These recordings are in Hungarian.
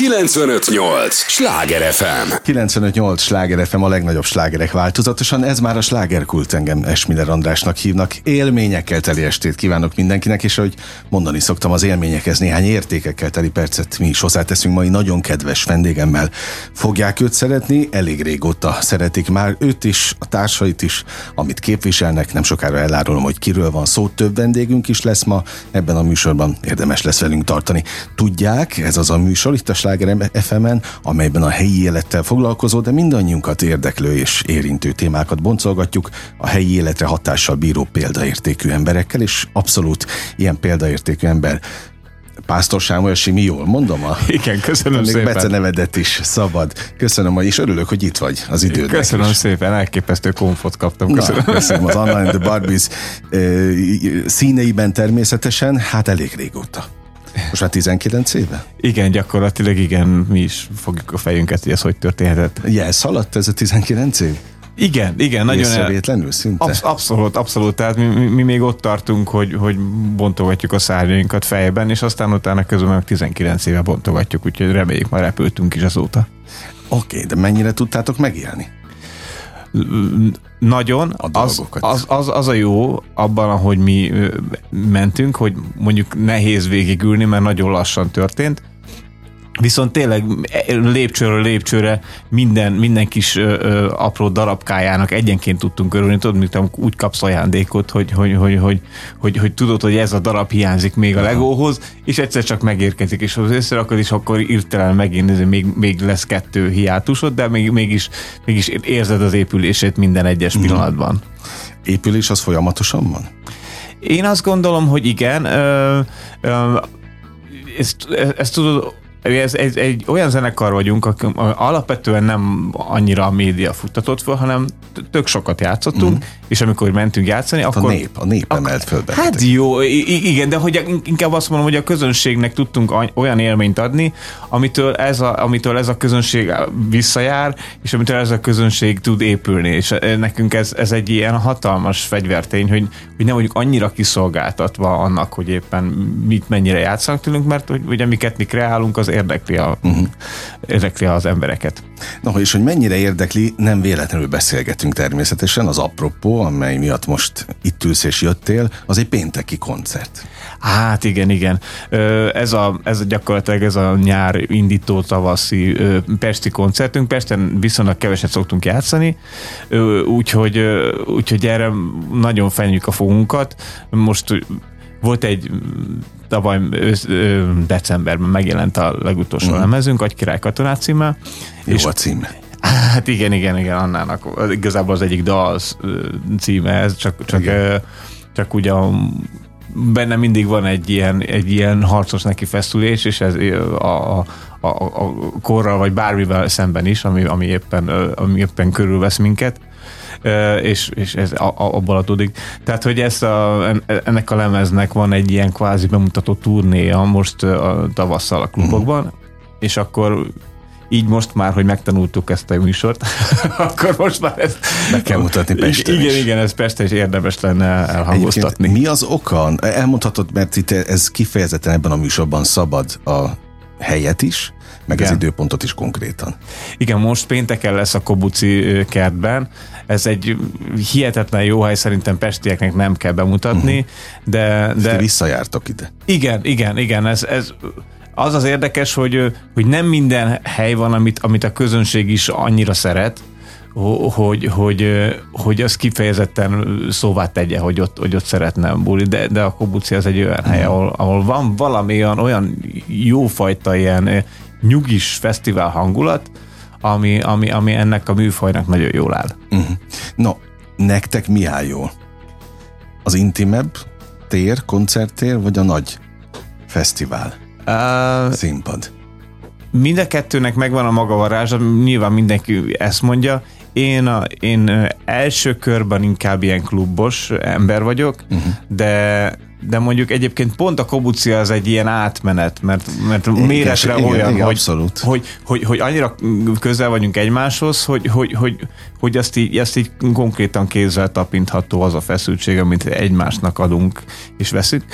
958! Sláger FM! 958! Sláger FM a legnagyobb slágerek változatosan, ez már a slágerkult engem Esmiller Andrásnak hívnak. Élményekkel teli estét kívánok mindenkinek, és ahogy mondani szoktam, az élményekhez néhány értékekkel teli percet mi is hozzáteszünk mai nagyon kedves vendégemmel. Fogják őt szeretni, elég régóta szeretik már őt is, a társait is, amit képviselnek, nem sokára elárulom, hogy kiről van szó, több vendégünk is lesz ma, ebben a műsorban érdemes lesz velünk tartani. Tudják, ez az a műsor itt a Sláger FM-en, amelyben a helyi élettel foglalkozó, de mindannyiunkat érdeklő és érintő témákat boncolgatjuk a helyi életre hatással bíró példaértékű emberekkel, és abszolút ilyen példaértékű ember Pásztor Sámuel Simi, jól mondom? A, Igen, köszönöm még szépen. Bece nevedet is szabad. Köszönöm, és örülök, hogy itt vagy az idődnek Köszönöm is. szépen, elképesztő komfort kaptam. Köszönöm. Na, köszönöm az Online the Barbies ö, színeiben természetesen, hát elég régóta. Most már 19 éve? Igen, gyakorlatilag igen, mi is fogjuk a fejünket, hogy ez hogy történhetett. Jelsz haladt ez a 19 év? Igen, igen, nagyon Észrevétlenül szinte? absz- abszolút, abszolút, tehát mi, mi, mi, még ott tartunk, hogy, hogy bontogatjuk a szárnyainkat fejben, és aztán utána közben meg 19 éve bontogatjuk, úgyhogy reméljük, már repültünk is azóta. Oké, okay, de mennyire tudtátok megélni? Nagyon. A az, az, az, az a jó abban, ahogy mi mentünk, hogy mondjuk nehéz végigülni, mert nagyon lassan történt, Viszont tényleg e, lépcsőről lépcsőre minden, minden kis ö, ö, apró darabkájának egyenként tudtunk örülni. Tudod, mint úgy kapsz ajándékot, hogy, hogy, hogy, hogy, hogy, hogy tudod, hogy ez a darab hiányzik még a legóhoz, és egyszer csak megérkezik, és az összerakod, és akkor írtelen megint még, még lesz kettő hiátusod, de még, mégis, mégis érzed az épülését minden egyes pillanatban. Épülés az folyamatosan van? Én azt gondolom, hogy igen. Ö, ö, ezt, ezt tudod, ez egy, egy olyan zenekar vagyunk, aki alapvetően nem annyira a média futtatott föl, hanem tök sokat játszottunk, mm. és amikor mentünk játszani, Hát akkor... a nép, a nép emelt föl Hát benneteket. jó, igen, de hogy inkább azt mondom, hogy a közönségnek tudtunk olyan élményt adni, amitől ez a, amitől ez a közönség visszajár, és amitől ez a közönség tud épülni, és nekünk ez, ez egy ilyen hatalmas fegyvertény, hogy, hogy nem vagyunk annyira kiszolgáltatva annak, hogy éppen mit mennyire játszanak tőlünk, mert hogy ugye miket mi kreálunk, az érdekli, a, uh-huh. érdekli az embereket. Na, és hogy mennyire érdekli, nem véletlenül beszélgetünk természetesen. Az apropó, amely miatt most itt ülsz és jöttél, az egy pénteki koncert. Hát igen, igen. Ez a, ez a gyakorlatilag ez a nyár indító tavaszi pesti koncertünk. Pesten viszonylag keveset szoktunk játszani, úgyhogy, úgyhogy erre nagyon fenjük a fogunkat. Most volt egy tavaly ősz- ö, decemberben megjelent a legutolsó uh-huh. lemezünk, Agykirály katonát címmel. Jó És- a címe. Hát igen, igen, igen, Annának. Az Igazából az egyik dal címe ez, csak, csak, Igen. csak ugye benne mindig van egy ilyen, egy ilyen harcos neki feszülés, és ez a, a, a, a korral vagy bármivel szemben is, ami, ami, éppen, ami éppen körülvesz minket. És, és ez a, a, abból adódik. Tehát, hogy ezt a, en- ennek a lemeznek van egy ilyen kvázi bemutató turnéja most a tavasszal a klubokban, és akkor így most már, hogy megtanultuk ezt a műsort, akkor most már ezt... Meg kell mutatni Pesten Igen, is. igen, ez Pesten is érdemes lenne elhangoztatni. Egyébként mi az oka? Elmondhatod, mert itt ez kifejezetten ebben a műsorban szabad a helyet is, meg az Igen. időpontot is konkrétan. Igen, most pénteken lesz a Kobuci kertben. Ez egy hihetetlen jó hely, szerintem pestieknek nem kell bemutatni, uh-huh. de, De visszajártok ide. igen, igen, igen, ez, ez az az érdekes, hogy, hogy nem minden hely van, amit, amit a közönség is annyira szeret, hogy, hogy, hogy az kifejezetten szóvá tegye, hogy ott, hogy ott szeretne buli, de, de a Kobuci az egy olyan hely, ahol, ahol van valami olyan, olyan jófajta ilyen nyugis fesztivál hangulat, ami, ami, ami ennek a műfajnak nagyon jól áll. Uh-huh. No, nektek mi áll jól? Az intimebb tér, koncerttér, vagy a nagy fesztivál, Uh, színpad? mind a kettőnek megvan a maga varázsa, nyilván mindenki ezt mondja. Én, a, én első körben inkább ilyen klubos ember vagyok, uh-huh. de de mondjuk egyébként pont a kobucia az egy ilyen átmenet, mert, mert méretre igen, olyan, igen, hogy, abszolút. hogy, hogy, hogy annyira közel vagyunk egymáshoz, hogy, hogy, hogy, hogy azt, így, azt így konkrétan kézzel tapintható az a feszültség, amit egymásnak adunk és veszünk.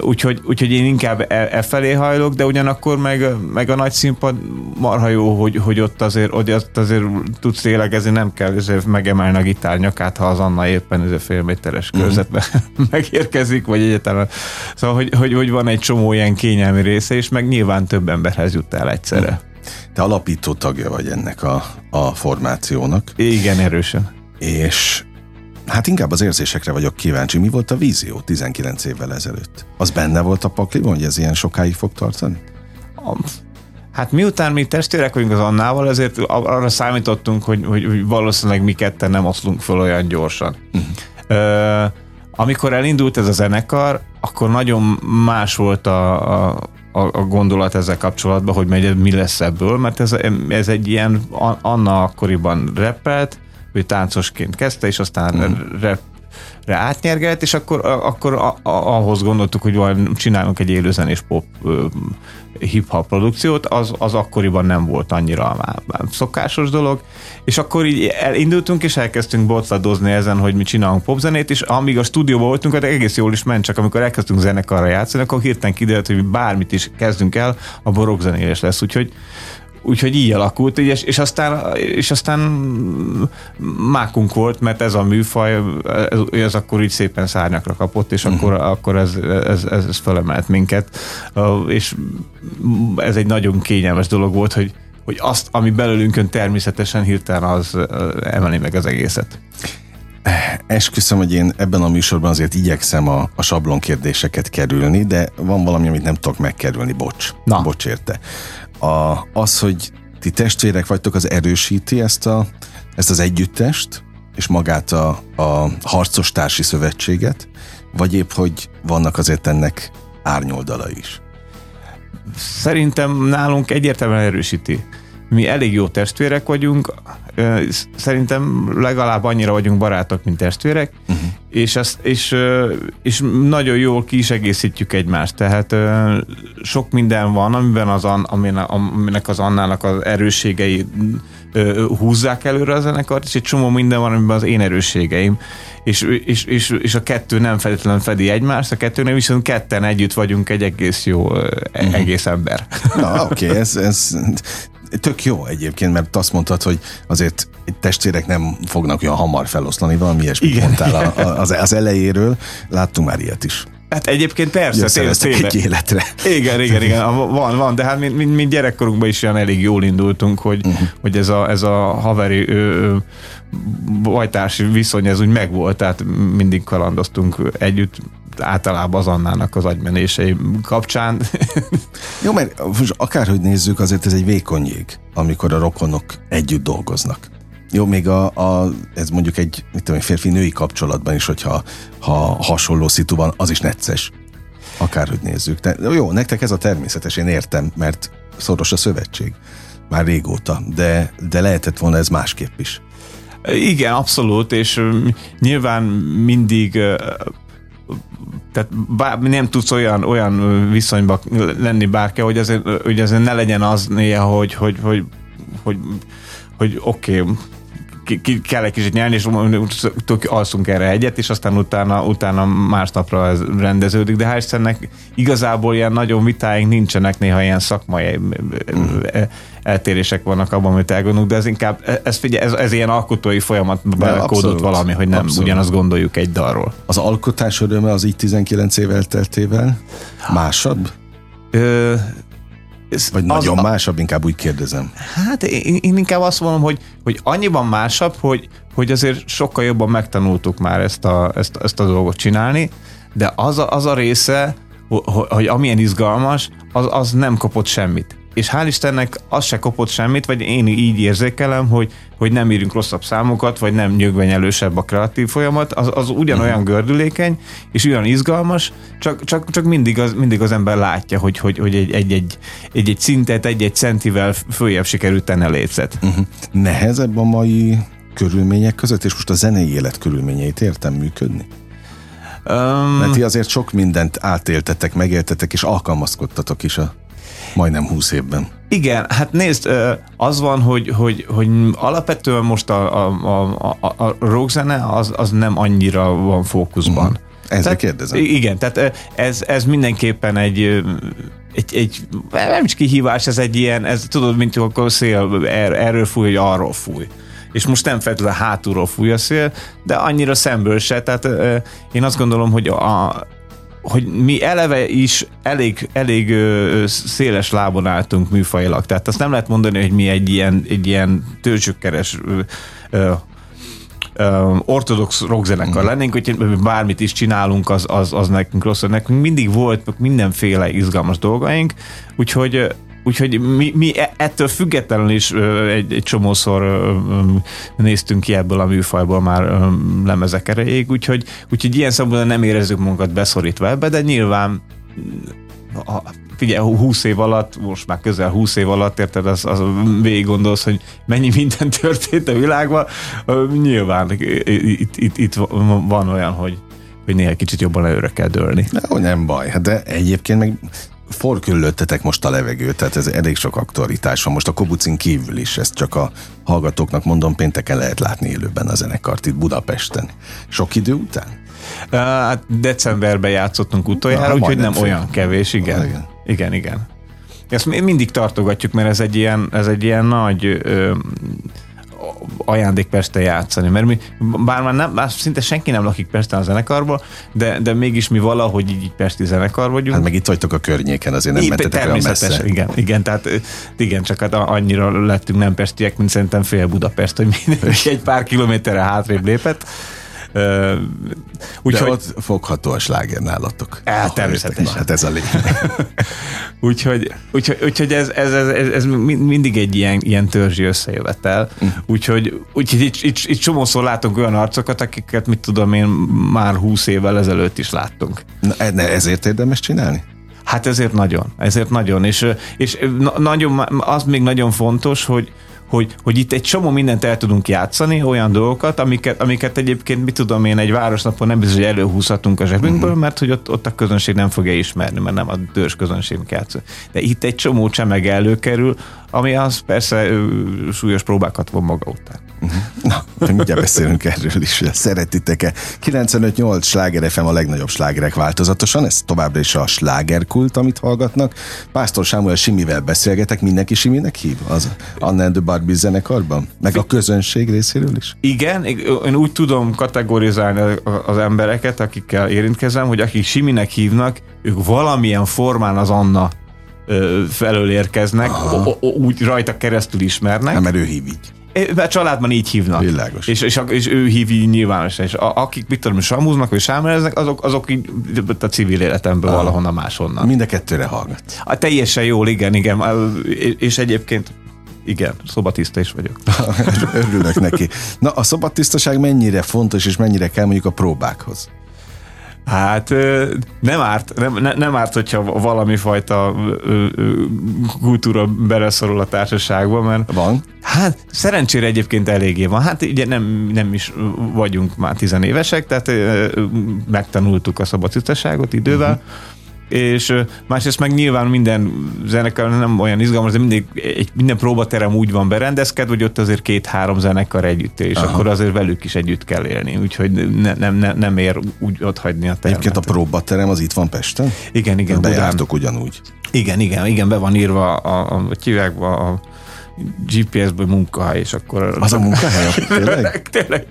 Úgyhogy, úgyhogy én inkább e, e felé hajlok, de ugyanakkor meg, meg a nagy színpad marha jó, hogy, hogy ott azért, hogy ott azért tudsz lélegezni, nem kell ezért megemelni a gitárnyakát, ha az Anna éppen ez a fél méteres mhm. körzetbe mm. megérkezik, vagy egyáltalán. Szóval, hogy, hogy, hogy, van egy csomó ilyen kényelmi része, és meg nyilván több emberhez jut el egyszerre. Mm. Te alapító tagja vagy ennek a, a formációnak. Igen, erősen. És Hát inkább az érzésekre vagyok kíváncsi. Mi volt a vízió 19 évvel ezelőtt? Az benne volt a pakliban, hogy ez ilyen sokáig fog tartani? Hát miután mi testvérek vagyunk az Annával, ezért arra számítottunk, hogy, hogy, valószínűleg mi ketten nem oszlunk fel olyan gyorsan. Uh-huh. Ö, amikor elindult ez a zenekar, akkor nagyon más volt a, a, a gondolat ezzel kapcsolatban, hogy mi lesz ebből, mert ez, ez egy ilyen, Anna akkoriban repelt, ő táncosként kezdte, és aztán mm. rap átnyergelt, és akkor, akkor a, a, ahhoz gondoltuk, hogy van, csinálunk egy élőzenés pop hip-hop produkciót, az, az akkoriban nem volt annyira már, már szokásos dolog, és akkor így elindultunk, és elkezdtünk bocladozni ezen, hogy mi csinálunk popzenét, és amíg a stúdióban voltunk, hát egész jól is ment, csak amikor elkezdtünk zenekarra játszani, akkor hirtelen kiderült, hogy bármit is kezdünk el, a rockzenélés lesz, úgyhogy Úgyhogy így alakult, és, és, aztán, és aztán mákunk volt, mert ez a műfaj, ez, ez akkor így szépen szárnyakra kapott, és uh-huh. akkor, akkor ez, ez, ez, ez felemelt minket. És ez egy nagyon kényelmes dolog volt, hogy, hogy azt, ami belőlünkön természetesen hirtelen az emeli meg az egészet. Esküszöm, hogy én ebben a műsorban azért igyekszem a, a sablon kérdéseket kerülni, de van valami, amit nem tudok megkerülni, bocs. Na. Bocs érte a, az, hogy ti testvérek vagytok, az erősíti ezt, a, ezt az együttest, és magát a, a harcos társi szövetséget, vagy épp, hogy vannak azért ennek árnyoldala is? Szerintem nálunk egyértelműen erősíti. Mi elég jó testvérek vagyunk, szerintem legalább annyira vagyunk barátok, mint testvérek, uh-huh. És, ezt, és, és nagyon jól ki is egészítjük egymást. Tehát sok minden van, amiben az, aminek az Annának az erősségei húzzák előre a zenekart, és egy csomó minden van, amiben az én erősségeim. És, és, és, és a kettő nem feltétlenül fedi egymást, a kettőnél viszont ketten együtt vagyunk egy egész jó uh-huh. egész ember. Na, oké, okay, ez, ez tök jó egyébként, mert azt mondtad, hogy azért testvérek nem fognak olyan hamar feloszlani, valami ilyesmit mondtál a, a, az, az elejéről. Láttunk már ilyet is. Hát egyébként persze, tényleg, tényleg. egy életre. Igen, igen, igen, van, van, de hát mi, mi, mi gyerekkorunkban is olyan elég jól indultunk, hogy, uh-huh. hogy ez, a, ez a haveri ö, bajtársi viszony, ez úgy megvolt, tehát mindig kalandoztunk együtt, általában az Annának az agymenései kapcsán. Jó, mert akárhogy nézzük, azért ez egy vékony jég, amikor a rokonok együtt dolgoznak. Jó, még a, a, ez mondjuk egy, mit tudom, férfi-női kapcsolatban is, hogyha ha hasonló szituban, az is necces. Akárhogy nézzük. De, jó, nektek ez a természetes, én értem, mert szoros a szövetség. Már régóta, de, de lehetett volna ez másképp is. Igen, abszolút, és nyilván mindig tehát bár, nem tudsz olyan, olyan viszonyban lenni bárki, hogy azért, hogy azért ne legyen az néha, hogy, hogy, hogy, hogy, hogy oké, okay, ki, ki, kell egy kicsit nyelni, és alszunk erre egyet, és aztán utána, utána másnapra ez rendeződik, de hál' Istennek igazából ilyen nagyon vitáink nincsenek, néha ilyen szakmai mm. eltérések vannak abban, amit elgondolunk, de ez inkább, ez, figyelj, ez, ez ilyen alkotói folyamat belekódott valami, hogy nem abszolút. ugyanazt gondoljuk egy dalról. Az alkotás öröme az így 19 év elteltével másabb? Ö, ez Vagy nagyon a, másabb, inkább úgy kérdezem. Hát én, én inkább azt mondom, hogy, hogy annyiban másabb, hogy, hogy azért sokkal jobban megtanultuk már ezt a, ezt, ezt a dolgot csinálni, de az a, az a része, hogy, hogy amilyen izgalmas, az, az nem kapott semmit és hál' Istennek az se kopott semmit, vagy én így érzékelem, hogy, hogy nem írunk rosszabb számokat, vagy nem nyögvenyelősebb a kreatív folyamat, az, az ugyanolyan uh-huh. gördülékeny, és olyan izgalmas, csak, csak, csak mindig, az, mindig az ember látja, hogy, hogy, hogy egy, egy, egy, egy, egy szintet, egy-egy centivel följebb sikerült tenni a lécet. Uh-huh. Nehezebb a mai körülmények között, és most a zenei élet körülményeit értem működni? Um, Mert ti azért sok mindent átéltetek, megéltetek, és alkalmazkodtatok is a majdnem 20 évben. Igen, hát nézd, az van, hogy, hogy, hogy alapvetően most a, a, a, a, a rockzene az, az nem annyira van fókuszban. Uh-huh. Ezzel tehát, kérdezem. Igen, tehát ez, ez mindenképpen egy, egy, egy, nem is kihívás, ez egy ilyen, ez tudod, mint akkor szél er, erről fúj, hogy arról fúj és most nem feltétlenül hátulról fúj a szél, de annyira szemből se, tehát én azt gondolom, hogy a, hogy mi eleve is elég, elég ö, széles lábon álltunk műfajilag. Tehát azt nem lehet mondani, hogy mi egy ilyen, egy ilyen tőzsökkeres ortodox rockzenekar mm. lennénk, hogy bármit is csinálunk, az, az, az nekünk rossz. Nekünk mindig volt mindenféle izgalmas dolgaink, úgyhogy Úgyhogy mi, mi e, ettől függetlenül is egy, egy csomószor néztünk ki ebből a műfajból már lemezek erejéig, úgyhogy, úgyhogy ilyen szempontból nem érezzük magunkat beszorítva ebbe, de nyilván figyelj, 20 év alatt, most már közel 20 év alatt, érted, az, az végig gondolsz, hogy mennyi minden történt a világban, nyilván itt, itt, itt van olyan, hogy hogy néha kicsit jobban előre kell dőlni. No, nem baj, hát de egyébként meg forküllöttetek most a levegőt, tehát ez elég sok aktualitás van most a Kobucin kívül is, ezt csak a hallgatóknak mondom, pénteken lehet látni élőben a zenekart itt Budapesten. Sok idő után? Hát decemberben játszottunk utoljára, úgyhogy nem fél. olyan kevés, igen. igen. Igen, igen. Ezt mindig tartogatjuk, mert ez egy ilyen, ez egy ilyen nagy ö, ajándék Pesten játszani, mert mi, bár már, nem, már szinte senki nem lakik Pesten a zenekarban, de, de mégis mi valahogy így pesti zenekar vagyunk. Hát meg itt vagytok a környéken, azért nem mentetek olyan messze. Igen, igen, tehát igen, csak hát annyira lettünk nem pestiek, mint szerintem fél Budapest, hogy mindenki egy pár kilométerre hátrébb lépett. Úgyhogy De ott fogható a sláger nálatok. Hát, természetesen. Na, hát ez a lényeg. úgyhogy, úgyhogy, úgyhogy ez, ez, ez, ez, ez mindig egy ilyen, ilyen törzsi összejövetel. Mm. Úgyhogy, úgyhogy itt, itt, itt csomószor látunk olyan arcokat, akiket, mit tudom én, már húsz évvel ezelőtt is láttunk. Na, e, ezért érdemes csinálni? Hát ezért nagyon, ezért nagyon, és, és nagyon, az még nagyon fontos, hogy, hogy, hogy itt egy csomó mindent el tudunk játszani, olyan dolgokat, amiket, amiket egyébként, mit tudom én, egy városnapon nem biztos, hogy előhúzhatunk a zsebünkből, uh-huh. mert hogy ott, ott a közönség nem fogja ismerni, mert nem a dős közönség játszani. De itt egy csomó csemeg előkerül, ami az persze súlyos próbákat von maga után. Na, mindjárt beszélünk erről is, hogy szeretitek-e. 95-8 sláger FM a legnagyobb slágerek változatosan, ez továbbra is a slágerkult, amit hallgatnak. Pásztor Sámuel Simivel beszélgetek, mindenki Siminek hív? Az Anna de Barbie zenekarban? Meg a közönség részéről is? Igen, én úgy tudom kategorizálni az embereket, akikkel érintkezem, hogy akik Siminek hívnak, ők valamilyen formán az Anna felől érkeznek, úgy rajta keresztül ismernek. Nem, mert ő hív így. A családban így hívnak. Világos. És, és, és ő hív így nyilvánosan. És a, akik, mit tudom, samúznak, vagy sámereznek, azok, azok így a civil életemből ah. valahonnan máshonnan. Mind a kettőre hallgat. A, teljesen jól, igen, igen. És egyébként igen, szobatiszta is vagyok. Örülök neki. Na, a szobatisztaság mennyire fontos, és mennyire kell mondjuk a próbákhoz? Hát nem árt, nem, nem árt, hogyha valami fajta kultúra beleszorul a társaságba, mert... Van? Hát szerencsére egyébként eléggé van. Hát ugye nem, nem is vagyunk már tizenévesek, tehát megtanultuk a szabadtisztaságot idővel, uh-huh és másrészt meg nyilván minden zenekar nem olyan izgalmas, de mindig, egy, minden próbaterem úgy van berendezkedve, hogy ott azért két-három zenekar együtt és Aha. akkor azért velük is együtt kell élni, úgyhogy ne, nem, ne, nem ér úgy ott hagyni a termet. Egyébként a próbaterem az itt van Pesten? Igen, igen. Bejártok ugyanúgy? Igen, igen, igen, be van írva a, a, a, a, a GPS-ből munkahely, és akkor... Az a munkahely? Tényleg? Tényleg.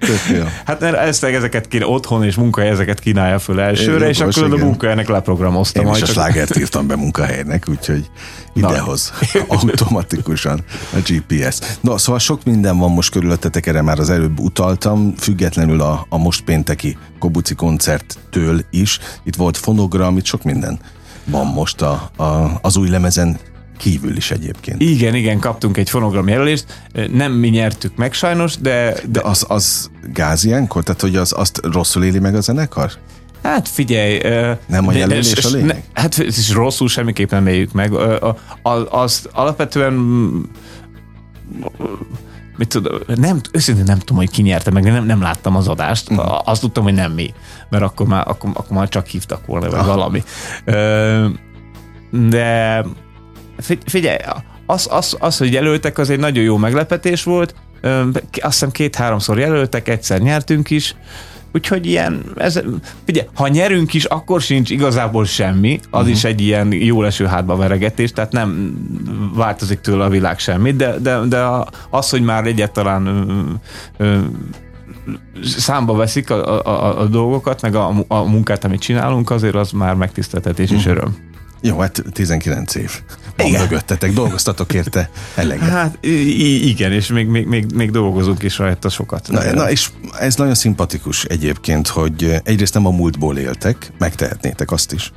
Hát ezt, ezeket kéne otthon, és munkahely ezeket kínálja föl elsőre, Én, és akkor igen. a munkahelynek leprogramoztam. Én is a slágert írtam be munkahelynek, úgyhogy idehoz automatikusan a GPS. No, szóval sok minden van most körülöttetek, erre már az előbb utaltam, függetlenül a, a most pénteki Kobuci koncerttől is. Itt volt fonogram, itt sok minden van most a, a, az új lemezen kívül is egyébként. Igen, igen, kaptunk egy fonogram jelölést, nem mi nyertük meg sajnos, de... De, de az, az gáz ilyenkor? Tehát, hogy az, azt rosszul éli meg a zenekar? Hát figyelj... Nem a jelölés de, a lényeg? Ne, hát is rosszul semmiképp nem éljük meg. Az, az alapvetően mit tudom, nem, őszintén nem tudom, hogy ki nyerte meg, nem, nem láttam az adást. Uh-huh. Azt tudtam, hogy nem mi, mert akkor már, akkor, akkor már csak hívtak volna, vagy valami. De figyelj, az, az, az, hogy jelöltek, az egy nagyon jó meglepetés volt. Azt hiszem két-háromszor jelöltek, egyszer nyertünk is. úgyhogy ilyen, ez, ugye, ha nyerünk is, akkor sincs igazából semmi, az uh-huh. is egy ilyen jó leső hátba veregetés, tehát nem változik tőle a világ semmit, de, de, de az, hogy már egyáltalán ö, ö, számba veszik a, a, a dolgokat, meg a, a munkát, amit csinálunk, azért az már megtiszteltetés és mhm. öröm. Jó, hát 19 év van igen. mögöttetek, dolgoztatok érte eleget. Hát igen, és még, még, még, még dolgozunk is rajta sokat. Na, na, és ez nagyon szimpatikus egyébként, hogy egyrészt nem a múltból éltek, megtehetnétek azt is,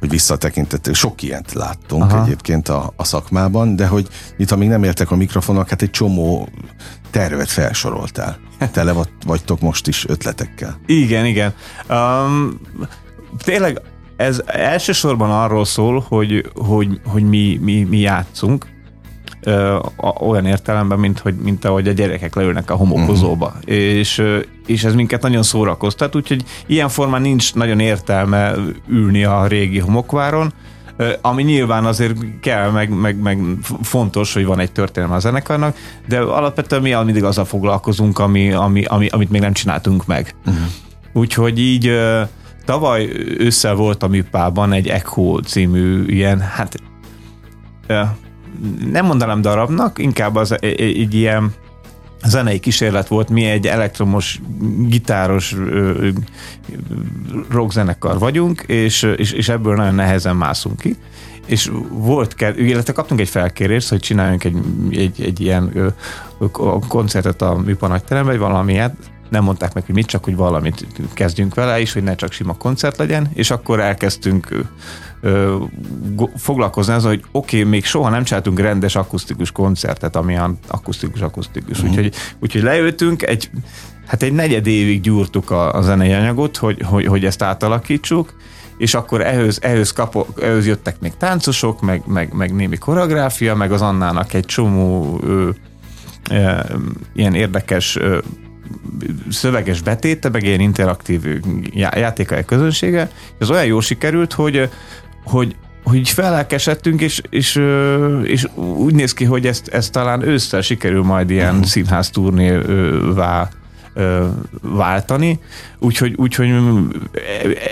hogy visszatekintettek. Sok ilyet láttunk Aha. egyébként a, a szakmában, de hogy itt, amíg nem értek a mikrofonok, hát egy csomó tervet felsoroltál. Tele vagytok most is ötletekkel. Igen, igen. Um, tényleg ez elsősorban arról szól, hogy, hogy, hogy mi, mi, mi játszunk, ö, olyan értelemben, mint, hogy, mint ahogy a gyerekek leülnek a homokozóba. Uh-huh. És, és ez minket nagyon szórakoztat, úgyhogy ilyen formán nincs nagyon értelme ülni a régi homokváron, ami nyilván azért kell, meg, meg, meg fontos, hogy van egy történelme a zenekarnak, de alapvetően mi mindig azzal foglalkozunk, ami, ami, ami, amit még nem csináltunk meg. Uh-huh. Úgyhogy így Tavaly ősszel volt a Műpában egy Echo című ilyen, hát nem mondanám darabnak, inkább az egy ilyen zenei kísérlet volt, mi egy elektromos, gitáros rockzenekar vagyunk, és, és, és ebből nagyon nehezen mászunk ki. És volt, illetve kaptunk egy felkérést, hogy csináljunk egy, egy, egy ilyen koncertet a Műpa nagyteremben, vagy valamilyet, nem mondták meg, hogy mit, csak hogy valamit kezdjünk vele, és hogy ne csak sima koncert legyen, és akkor elkezdtünk ö, foglalkozni azzal, hogy oké, okay, még soha nem csináltunk rendes akusztikus koncertet, ami akusztikus-akusztikus. Uh-huh. Úgyhogy, úgyhogy leültünk, egy, hát egy negyed évig gyúrtuk a, a zenei anyagot, hogy, hogy, hogy ezt átalakítsuk, és akkor ehhez, ehhez, kapo, ehhez jöttek még táncosok, meg, meg, meg némi koreográfia, meg az Annának egy csomó ö, ö, ilyen érdekes ö, szöveges betéte, meg ilyen interaktív játékai közönsége, és az olyan jól sikerült, hogy, hogy hogy felelkesedtünk, és, és, és úgy néz ki, hogy ezt, ezt talán ősszel sikerül majd ilyen uh-huh. színház turnévá váltani, úgyhogy, úgyhogy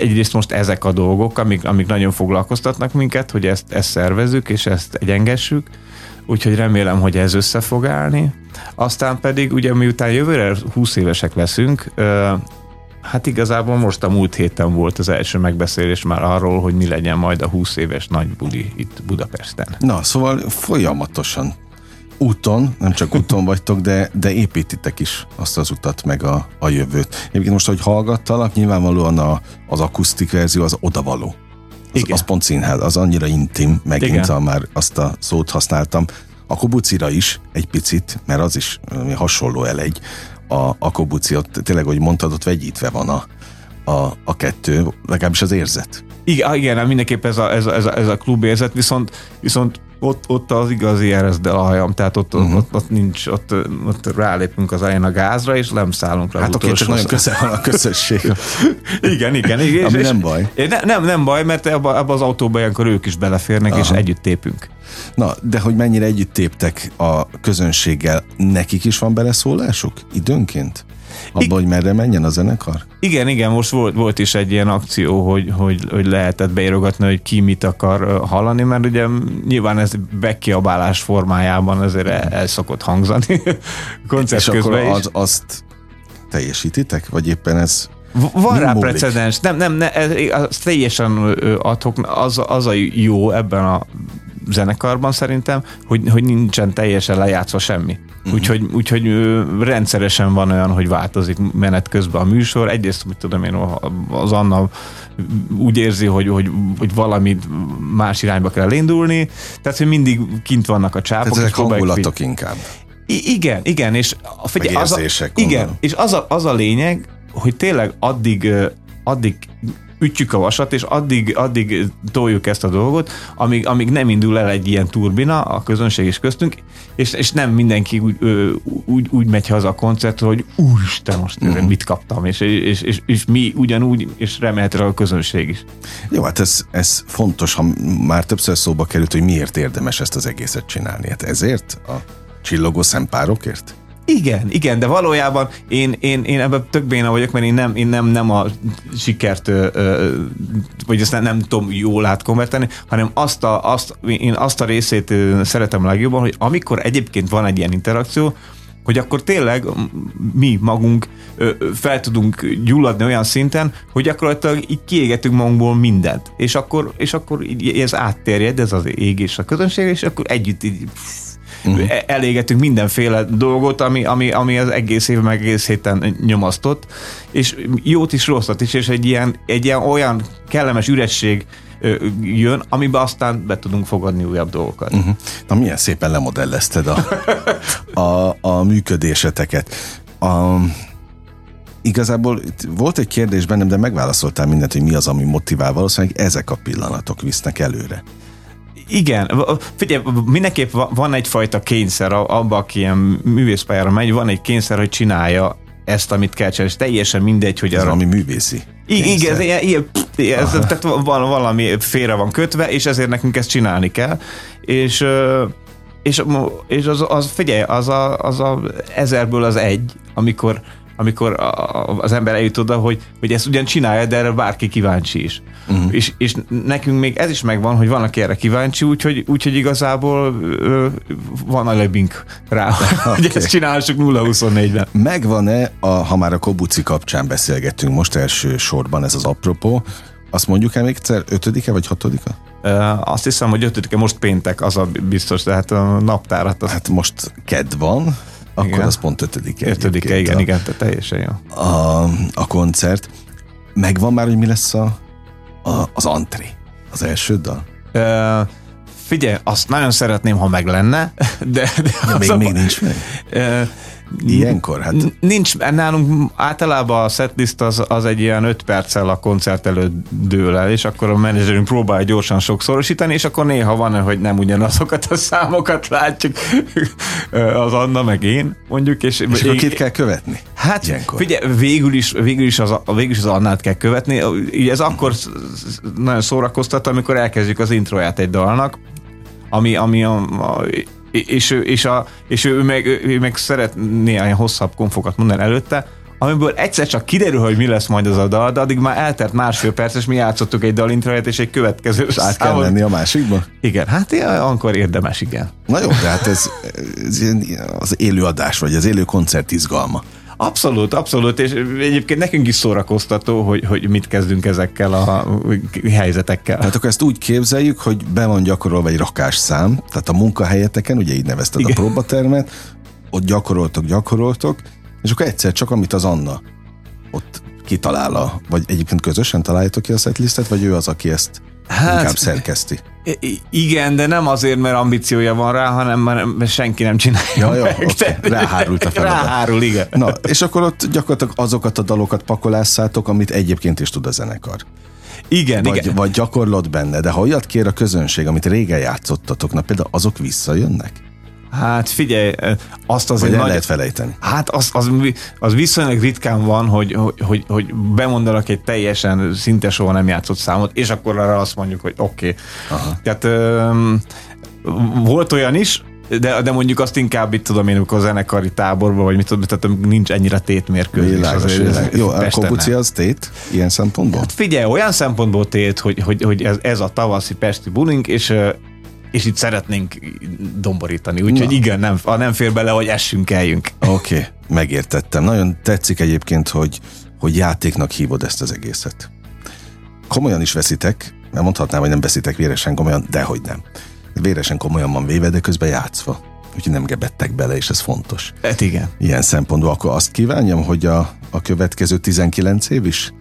egyrészt most ezek a dolgok, amik, amik nagyon foglalkoztatnak minket, hogy ezt, ezt szervezzük, és ezt egyengessük, úgyhogy remélem, hogy ez össze fog állni. Aztán pedig ugye miután jövőre 20 évesek leszünk, Hát igazából most a múlt héten volt az első megbeszélés már arról, hogy mi legyen majd a 20 éves nagy buli itt Budapesten. Na, szóval folyamatosan úton, nem csak úton vagytok, de, de építitek is azt az utat, meg a, a jövőt. Egyébként most, hogy hallgattalak, nyilvánvalóan a, az akusztik verzió az odavaló. Az, Igen. az pont színház, az annyira intim, megint a, már azt a szót használtam. A kobucira is egy picit, mert az is hasonló elegy. A, a kobuci, ott tényleg, hogy mondtad, ott vegyítve van a, a, a kettő, legalábbis az érzet. Igen, igen mindenképp ez a, ez a, ez a, ez a klubérzet, viszont, viszont ott, ott az igazi erezd el a hajam, tehát ott, uh-huh. ott, ott, nincs, ott, ott rálépünk az elején a gázra, és nem szállunk rá. Hát oké, csak nagyon közel van a közösség. igen, igen. igen Ami és, nem baj. Ne, nem, nem baj, mert abba, abba az autóba ilyenkor ők is beleférnek, Aha. és együtt tépünk. Na, de hogy mennyire együtt téptek a közönséggel, nekik is van beleszólásuk időnként? Abban, hogy merre menjen a zenekar? Igen, igen, most volt, volt is egy ilyen akció, hogy, hogy, hogy lehetett beírogatni, hogy ki mit akar hallani, mert ugye nyilván ez bekiabálás formájában azért el, el szokott hangzani koncert És közben akkor az, azt teljesítitek? Vagy éppen ez van rá múlik. precedens, nem, nem, ne, ez, az teljesen adhok, az, az a jó ebben a zenekarban szerintem, hogy, hogy nincsen teljesen lejátszva semmi. Uh-huh. Úgyhogy, úgyhogy rendszeresen van olyan, hogy változik menet közben a műsor. Egyrészt, mit tudom én, az Anna úgy érzi, hogy, hogy, hogy valami más irányba kell indulni, tehát, hogy mindig kint vannak a csápok. Tehát ezek hangulatok inkább. I- igen, igen, és figyelj, az a, igen, és az a, az a lényeg, hogy tényleg addig addig ütjük a vasat, és addig, addig toljuk ezt a dolgot, amíg, amíg nem indul el egy ilyen turbina a közönség és köztünk, és, és nem mindenki úgy, ö, úgy, úgy megy haza a koncert, hogy úristen, most uh-huh. mit kaptam, és, és, és, és, mi ugyanúgy, és remélhetőleg a közönség is. Jó, hát ez, ez fontos, ha már többször szóba került, hogy miért érdemes ezt az egészet csinálni. Hát ezért a csillogó szempárokért? Igen, igen, de valójában én, én, én ebben tök béna vagyok, mert én nem, én nem, nem a sikert, vagy ezt nem, nem tudom jól átkonverteni, hanem azt a, azt, én azt a részét szeretem legjobban, hogy amikor egyébként van egy ilyen interakció, hogy akkor tényleg mi magunk fel tudunk gyulladni olyan szinten, hogy gyakorlatilag így kiégetünk magunkból mindent. És akkor, és akkor ez átterjed, ez az ég és a közönség, és akkor együtt így uh-huh. elégetünk mindenféle dolgot, ami, ami, ami az egész év meg egész héten nyomasztott, és jót is, rosszat is, és egy ilyen, egy ilyen olyan kellemes üresség jön, amiben aztán be tudunk fogadni újabb dolgokat. Uh-huh. Na milyen szépen lemodellezted a, a, a működéseteket. A, igazából volt egy kérdés bennem, de megválaszoltál mindent, hogy mi az, ami motivál. Valószínűleg ezek a pillanatok visznek előre. Igen, figyelj, mindenképp van egyfajta kényszer abban, aki ilyen művészpályára megy, van egy kényszer, hogy csinálja ezt, amit kell csinálni, és teljesen mindegy, hogy ez arra... ami művészi. Igen, ez, ilyen, ez, tehát valami félre van kötve, és ezért nekünk ezt csinálni kell. És és, és az, az, figyelj, az a, az a ezerből az egy, amikor amikor az ember eljut oda, hogy, hogy ezt ugyan csinálja, de erre bárki kíváncsi is. Uh-huh. És, és nekünk még ez is megvan, hogy vannak erre kíváncsi, úgyhogy, úgyhogy igazából ö, van a lebink rá, okay. hogy ezt csináljuk 0-24-ben. Megvan-e, a, ha már a Kobuci kapcsán beszélgetünk most első sorban, ez az apropó, azt mondjuk el még egyszer, ötödike vagy hatodika? Azt hiszem, hogy ötödike, most péntek, az a biztos, tehát a naptárat. Az... Hát most ked van, akkor igen. az pont ötödike. Ötödike, igen, a, igen, tehát teljesen jó. A, a koncert. Megvan már, hogy mi lesz a, a, az antré? Az első dal? Uh, figyelj, azt nagyon szeretném, ha meg lenne, de... de ja, még, a, még nincs meg. Uh, Ilyenkor? Hát... Nincs, nálunk általában a setlist az, az egy ilyen 5 perccel a koncert előtt dől el, és akkor a menedzserünk próbálja gyorsan sokszorosítani, és akkor néha van, hogy nem ugyanazokat a számokat látjuk az Anna meg én, mondjuk. És, és akkor kit kell követni? Hát Ilyenkor. figyelj, végül is, végül is, az, végül is az Annát kell követni. Ez akkor nagyon szórakoztat, amikor elkezdjük az introját egy dalnak, ami, ami a, a és, ő, és, a, és ő, meg, ő meg szeretné ilyen hosszabb konfokat mondani előtte, amiből egyszer csak kiderül, hogy mi lesz majd az a dal, de addig már eltelt másfél perc, és mi játszottuk egy dalintraját, és egy következő és át kell menni a másikba? Igen, hát akkor érdemes, igen. Na jó, de hát ez, ez az élőadás, vagy az élő koncert izgalma. Abszolút, abszolút, és egyébként nekünk is szórakoztató, hogy, hogy mit kezdünk ezekkel a helyzetekkel. Hát akkor ezt úgy képzeljük, hogy be van gyakorolva egy rakásszám, tehát a munkahelyeteken, ugye így nevezted Igen. a próbatermet, ott gyakoroltok, gyakoroltok, és akkor egyszer csak, amit az Anna ott kitalál, vagy egyébként közösen találjátok ki a setlistet, vagy ő az, aki ezt hát, inkább szerkeszti? Igen, de nem azért, mert ambíciója van rá, hanem mert senki nem csinálja ja, meg. Ja, okay. Ráhárult a feladat. Ráhárul, igen. Na, és akkor ott gyakorlatilag azokat a dalokat pakolásszátok, amit egyébként is tud a zenekar. Igen, vagy, igen. Vagy gyakorlott benne, de ha olyat kér a közönség, amit régen játszottatok, na például azok visszajönnek? Hát figyelj, azt azért Vagy nagy... lehet felejteni. Hát az, az, az viszonylag ritkán van, hogy, hogy, hogy, hogy bemondanak egy teljesen szinte soha nem játszott számot, és akkor arra azt mondjuk, hogy oké. Okay. Tehát ö, volt olyan is, de, de mondjuk azt inkább itt tudom én, amikor a zenekari táborban, vagy mit tudom, tehát nincs ennyire tétmérkőzés. Világos, világos. Jó, a Kobuci az tét ilyen szempontból? Hát figyelj, olyan szempontból tét, hogy, hogy, hogy ez, ez a tavaszi Pesti bulink, és és itt szeretnénk domborítani. Úgyhogy igen, nem, ha nem fér bele, hogy essünk, eljünk. Oké, okay, megértettem. Nagyon tetszik egyébként, hogy, hogy játéknak hívod ezt az egészet. Komolyan is veszitek, mert mondhatnám, hogy nem veszitek véresen komolyan, de hogy nem. Véresen komolyan van véve, de közben játszva. Úgyhogy nem gebettek bele, és ez fontos. Hát igen. Ilyen szempontból akkor azt kívánjam, hogy a, a következő 19 év is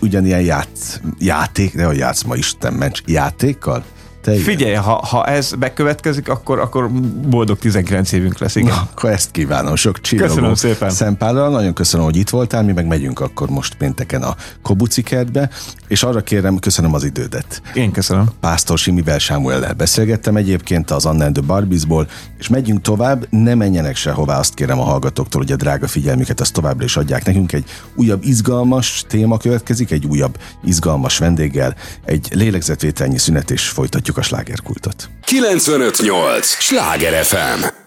ugyanilyen játsz, játék, de a játszma Isten ments, játékkal te igen. Figyelj, ha, ha ez bekövetkezik, akkor, akkor boldog 19 évünk lesz, igen. Na, akkor ezt kívánom, sok csillagó Köszönöm szépen. szempállal. Nagyon köszönöm, hogy itt voltál, mi meg megyünk akkor most pénteken a Kobuci kertbe, és arra kérem, köszönöm az idődet. Én köszönöm. Pásztor Simivel Sámuellel beszélgettem egyébként az Anna and the Barbiesból, és megyünk tovább, ne menjenek sehová, azt kérem a hallgatóktól, hogy a drága figyelmüket azt továbbra is adják nekünk. Egy újabb izgalmas téma következik, egy újabb izgalmas vendéggel, egy lélegzetvételnyi szünet, és a slágerkultot. 958! Sláger FM!